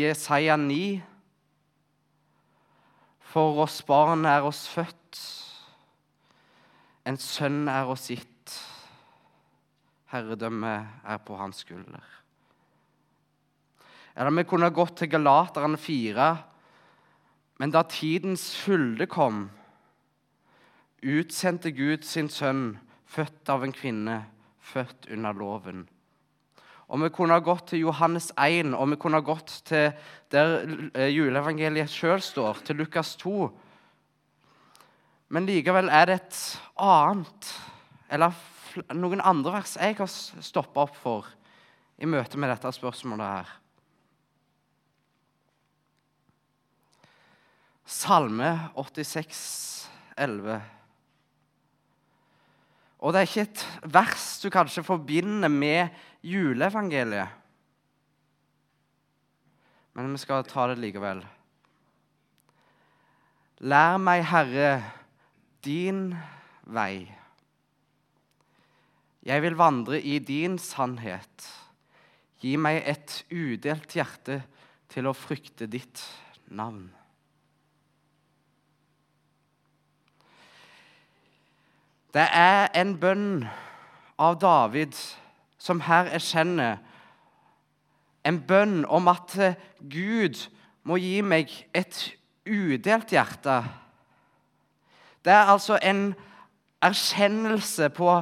Jesaja 9. For oss barn er oss født, en sønn er oss gitt. Herredømmet er på hans skulder. Eller vi kunne gått til Galaterne 4. Men da tidens fylde kom, utsendte Gud sin sønn, født av en kvinne, født under loven. Og Vi kunne ha gått til Johannes 1, og vi kunne ha gått til der eh, juleevangeliet sjøl står, til Lukas 2. Men likevel er det et annet, eller noen andre vers jeg har stoppa opp for i møte med dette spørsmålet her. Salme 86, 11. Og det er ikke et vers du kanskje forbinder med juleevangeliet. Men vi skal ta det likevel. Lær meg, Herre, din vei. Jeg vil vandre i din sannhet. Gi meg et udelt hjerte til å frykte ditt navn. Det er en bønn av David som her erkjenner en bønn om at Gud må gi meg et udelt hjerte. Det er altså en erkjennelse på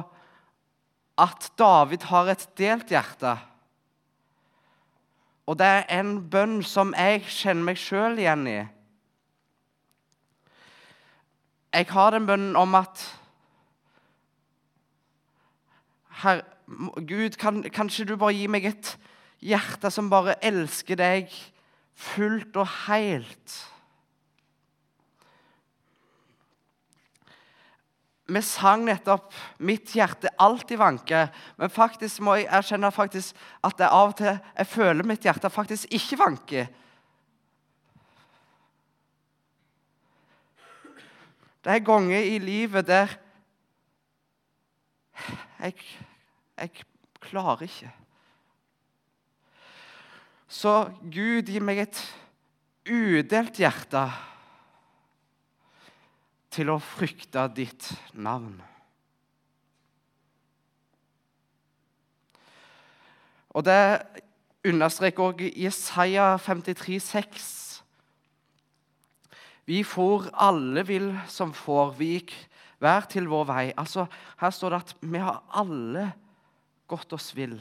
at David har et delt hjerte. Og det er en bønn som jeg kjenner meg sjøl igjen i. Jeg har den bønnen om at Herre, Gud, kan, kanskje du bare gi meg et hjerte som bare elsker deg fullt og helt? Vi sang nettopp 'Mitt hjerte alltid vanker', men faktisk må jeg erkjenne faktisk at jeg av og til jeg føler mitt hjerte faktisk ikke vanker. Det er ganger i livet der jeg jeg klarer ikke. Så Gud, gi meg et udelt hjerte til å frykte ditt navn. Og det understreker også Jesaja 53, 53,6. Vi for alle vil som får, vi gikk hver til vår vei. Altså, Her står det at vi har alle gått oss vil.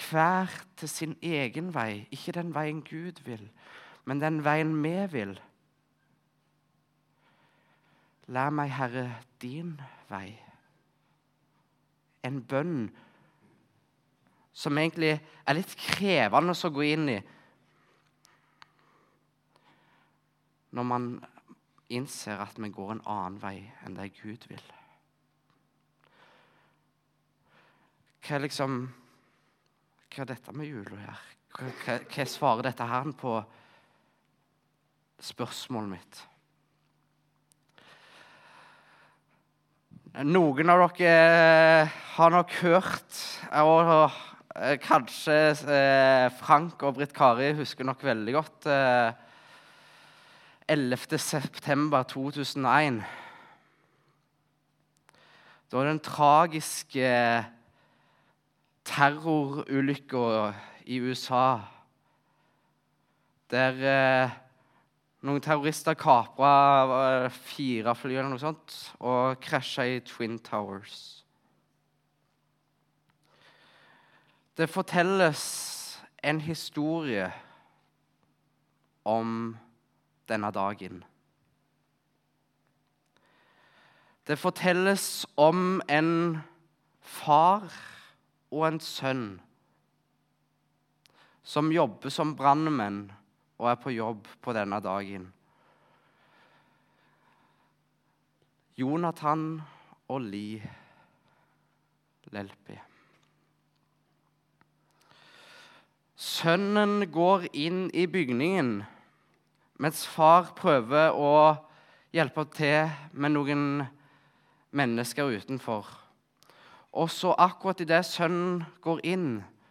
Hver til sin egen vei, ikke den veien Gud vil, men den veien vi vil. Lær meg, Herre, din vei. En bønn som egentlig er litt krevende å gå inn i når man innser at vi går en annen vei enn det Gud vil. Hva er liksom Hva er dette med jula å gjøre? Hva, hva svarer dette her på spørsmålet mitt? Noen av dere eh, har nok hørt, og eh, kanskje eh, Frank og Britt Kari husker nok veldig godt 11. september 2001. Da den tragiske terrorulykka i USA der eh, noen terrorister kapra fire fly eller noe sånt og krasja i Twin Towers. Det fortelles en historie om denne dagen. Det fortelles om en far og en sønn som jobber som brannmenn og er på jobb på denne dagen. Jonathan og Li Lelpi. Sønnen går inn i bygningen mens far prøver å hjelpe til med noen mennesker utenfor. Og så akkurat idet sønnen går inn,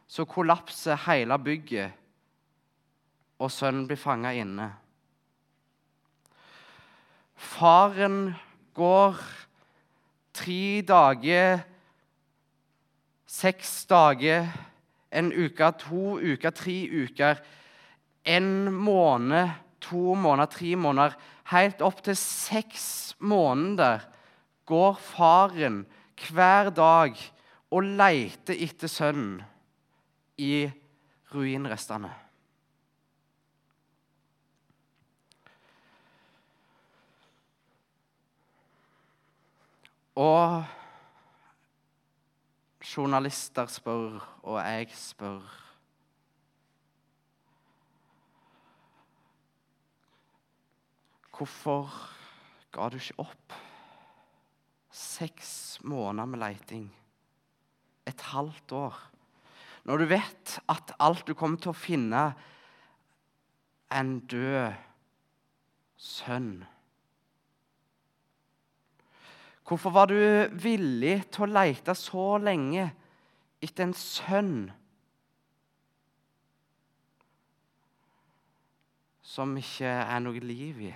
så kollapser hele bygget og sønnen blir fanga inne. Faren går tre dager, seks dager, en uke, to uker, tre uker, en måned, to måneder, tre måneder Helt opp til seks måneder går faren hver dag og leter etter sønnen i ruinrestene. Og journalister spør, og jeg spør Hvorfor ga du ikke opp? Seks måneder med leiting. Et halvt år. Når du vet at alt du kommer til å finne, er en død sønn. Hvorfor var du villig til å lete så lenge etter en sønn som ikke er noe liv i?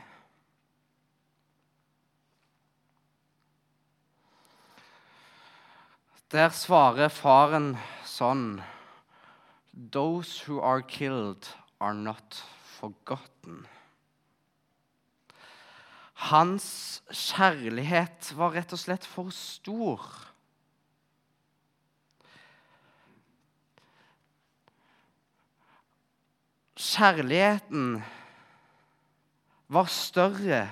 Der svarer faren sånn Those who are killed, are not forgotten. Hans kjærlighet var rett og slett for stor. Kjærligheten var større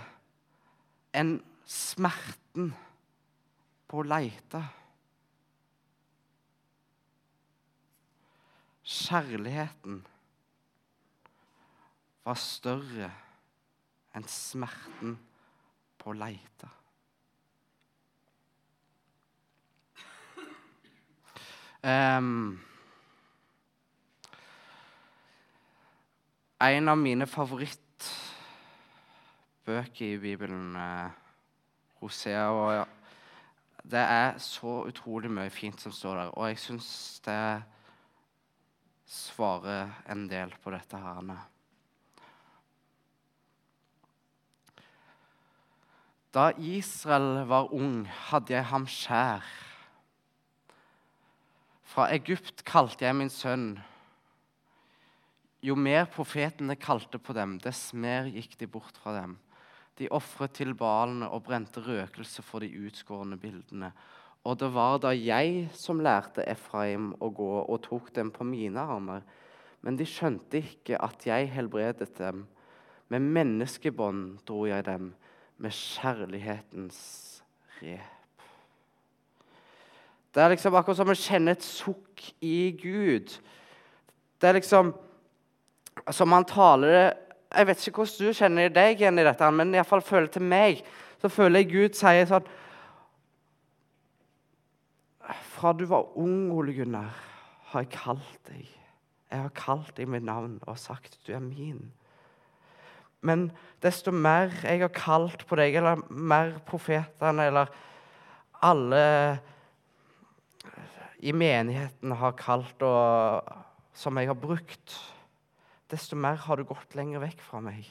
enn smerten på å leite. Kjærligheten var større enn smerten på å leite. Um, en av mine favorittbøker i Bibelen, uh, Hosea og Det er så utrolig mye fint som står der, og jeg syns det er svarer en del på dette. her. Da Israel var ung, hadde jeg ham skjær. Fra Egypt kalte jeg min sønn. Jo mer profetene kalte på dem, dess mer gikk de bort fra dem. De ofret til balene og brente røkelse for de utskårne bildene. Og det var da jeg som lærte Efraim å gå og tok dem på mine armer. Men de skjønte ikke at jeg helbredet dem. Med menneskebånd dro jeg dem, med kjærlighetens rep. Det er liksom akkurat som å kjenne et sukk i Gud. Det er liksom Som han taler det Jeg vet ikke hvordan du kjenner deg igjen i dette, men i fall føler til meg, så føler jeg Gud sier sånn fra du var ung, Ole Gunnar, har jeg kalt deg. Jeg har kalt deg med navn og sagt du er min. Men desto mer jeg har kalt på deg, eller mer profetene, eller alle i menigheten har kalt og som jeg har brukt, desto mer har du gått lenger vekk fra meg.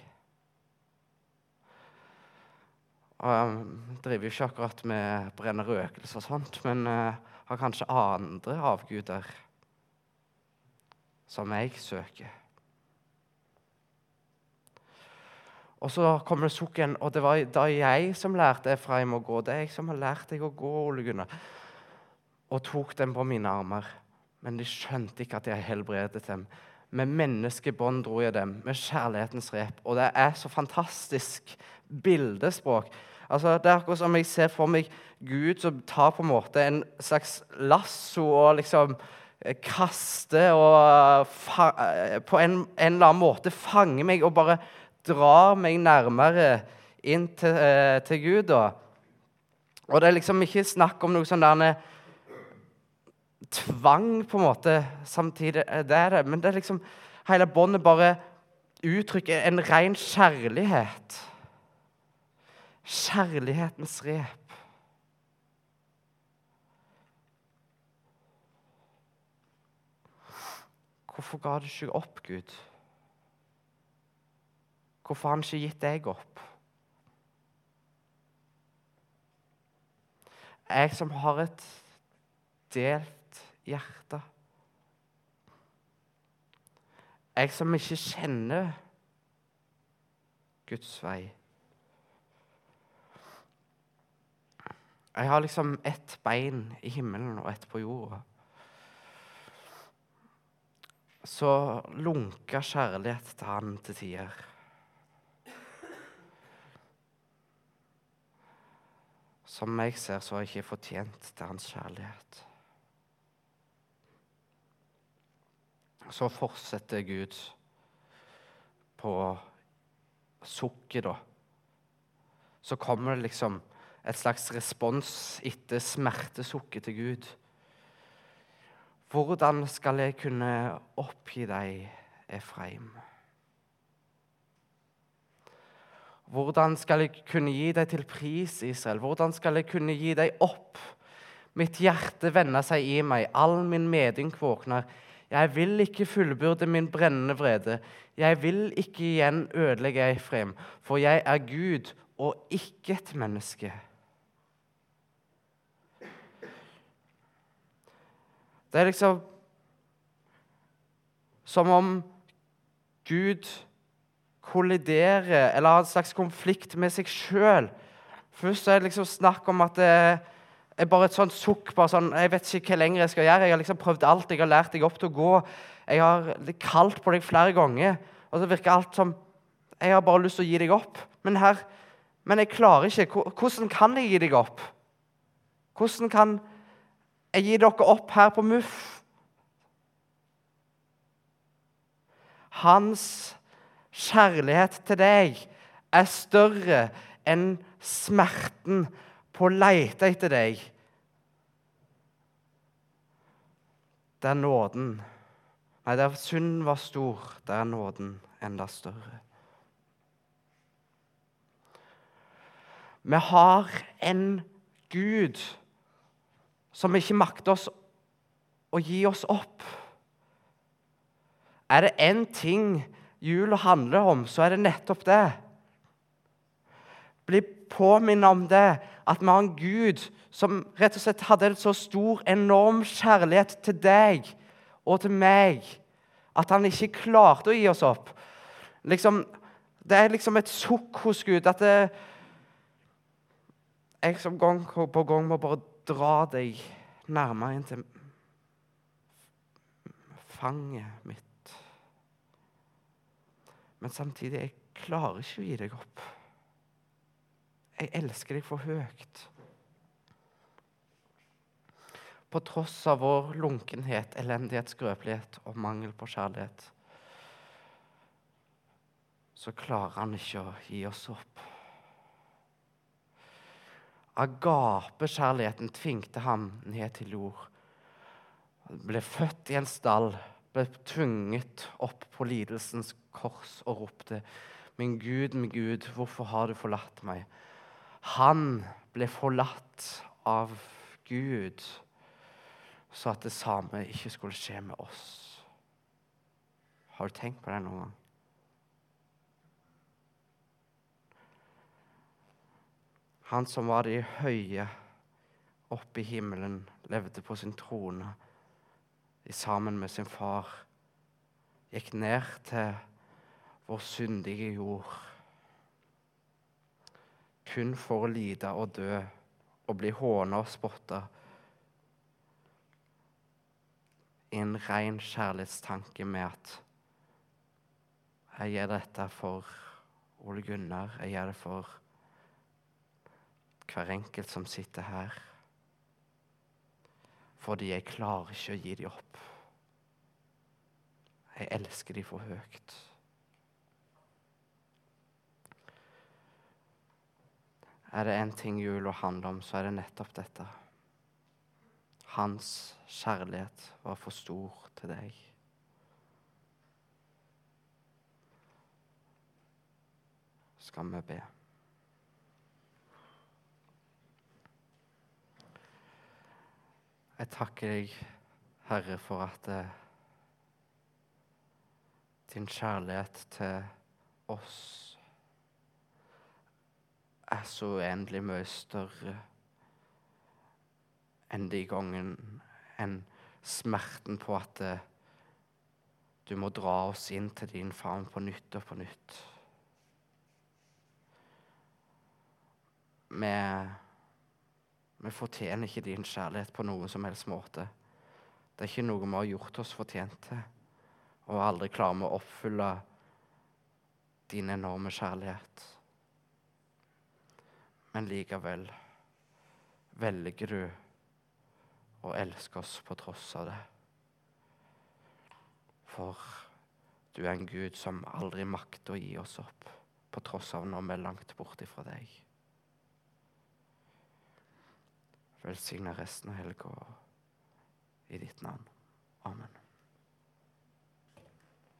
Og Jeg driver jo ikke akkurat med brenner røkelse og sånt, men uh, har kanskje andre avguder som jeg søker. Og så kommer det sukken, og det var da jeg som lærte Efraim å gå. Det er jeg som har lært deg å gå, Ole Gunnar. Og tok dem på mine armer. Men de skjønte ikke at jeg helbredet dem. Med menneskebånd dro jeg dem, med kjærlighetens rep. Og det er så fantastisk bildespråk. Altså, det er akkurat som jeg ser for meg Gud som tar på en måte en slags lasso og liksom eh, kaster og eh, på en, en, eller annen måte fanger meg og bare drar meg nærmere inn til, eh, til Gud. Da. Og det er liksom ikke snakk om noe sånn der tvang, på en måte, samtidig. Det er det. Men det er liksom hele båndet bare uttrykker en ren kjærlighet. Kjærlighetens rep. Hvorfor ga du ikke opp, Gud? hvorfor har han ikke gitt deg opp? Jeg som har et delt hjerte. Jeg som ikke kjenner Guds vei. Jeg har liksom ett bein i himmelen og ett på jorda. Så lunka kjærlighet til han til tider. Som jeg ser, så har jeg ikke fortjent til hans kjærlighet. Så fortsetter Gud på sukket, da. Så kommer det liksom et slags respons etter smertesukket til Gud. Hvordan skal jeg kunne oppgi deg, Efraim? Hvordan skal jeg kunne gi deg til pris, Israel? Hvordan skal jeg kunne gi deg opp? Mitt hjerte vender seg i meg, all min medynk våkner. Jeg vil ikke fullbyrde min brennende vrede. Jeg vil ikke igjen ødelegge Efraim, for jeg er Gud og ikke et menneske. Det er liksom som om Gud kolliderer eller har en slags konflikt med seg sjøl. Først er det liksom snakk om at det er bare et sånt sukk. bare sånn, Jeg vet ikke hva lenger jeg skal gjøre. Jeg har liksom prøvd alt. Jeg har lært deg opp til å gå. Jeg har kalt på deg flere ganger. Og så virker alt som Jeg har bare lyst til å gi deg opp. Men her, men jeg klarer ikke. Hvordan kan jeg gi deg opp? Hvordan kan jeg gir dere opp her på Muff? Hans kjærlighet til deg er større enn smerten på å lete etter deg. Der nåden Nei, der synden var stor, der er nåden enda større. Vi har en Gud som ikke makter oss å gi oss opp. Er det én ting jula handler om, så er det nettopp det. Bli påminnet om det, at vi har en Gud som rett og slett hadde en så stor, enorm kjærlighet til deg og til meg at han ikke klarte å gi oss opp. Liksom, det er liksom et sukk hos Gud at det, jeg som gang på gang må bare dra deg nærmere inn til fanget mitt. Men samtidig jeg klarer ikke å gi deg opp. Jeg elsker deg for høyt. På tross av vår lunkenhet, elendighet, skrøpelighet og mangel på kjærlighet, så klarer han ikke å gi oss opp. Agapekjærligheten tvingte ham ned til jord. Han ble født i en stall ble tvunget opp på lidelsens kors og ropte, 'Min Gud, min Gud, hvorfor har du forlatt meg?' Han ble forlatt av Gud så at det samme ikke skulle skje med oss. Har du tenkt på det noen gang? Han som var de høye oppe i himmelen, levde på sin trone sammen med sin far gikk ned til vår syndige jord. Kun for å lide og dø og bli håna og spotta. I en ren kjærlighetstanke med at jeg gjør dette for Ole Gunnar, jeg gjør det for hver enkelt som sitter her fordi jeg klarer ikke å gi dem opp. Jeg elsker dem for høyt. Er det én ting jula handler om, så er det nettopp dette. Hans kjærlighet var for stor til deg. Skal vi be. Jeg takker deg, Herre, for at eh, din kjærlighet til oss er så uendelig mye større enn de gangen enn smerten på at eh, du må dra oss inn til din favn på nytt og på nytt. Vi, vi fortjener ikke din kjærlighet på noen som helst måte. Det er ikke noe vi har gjort oss fortjent til, og aldri klarer vi å oppfylle din enorme kjærlighet. Men likevel velger du å elske oss på tross av det. For du er en Gud som aldri makter å gi oss opp, på tross av når vi er langt borte fra deg. Velsigne resten av helga i ditt navn. Amen.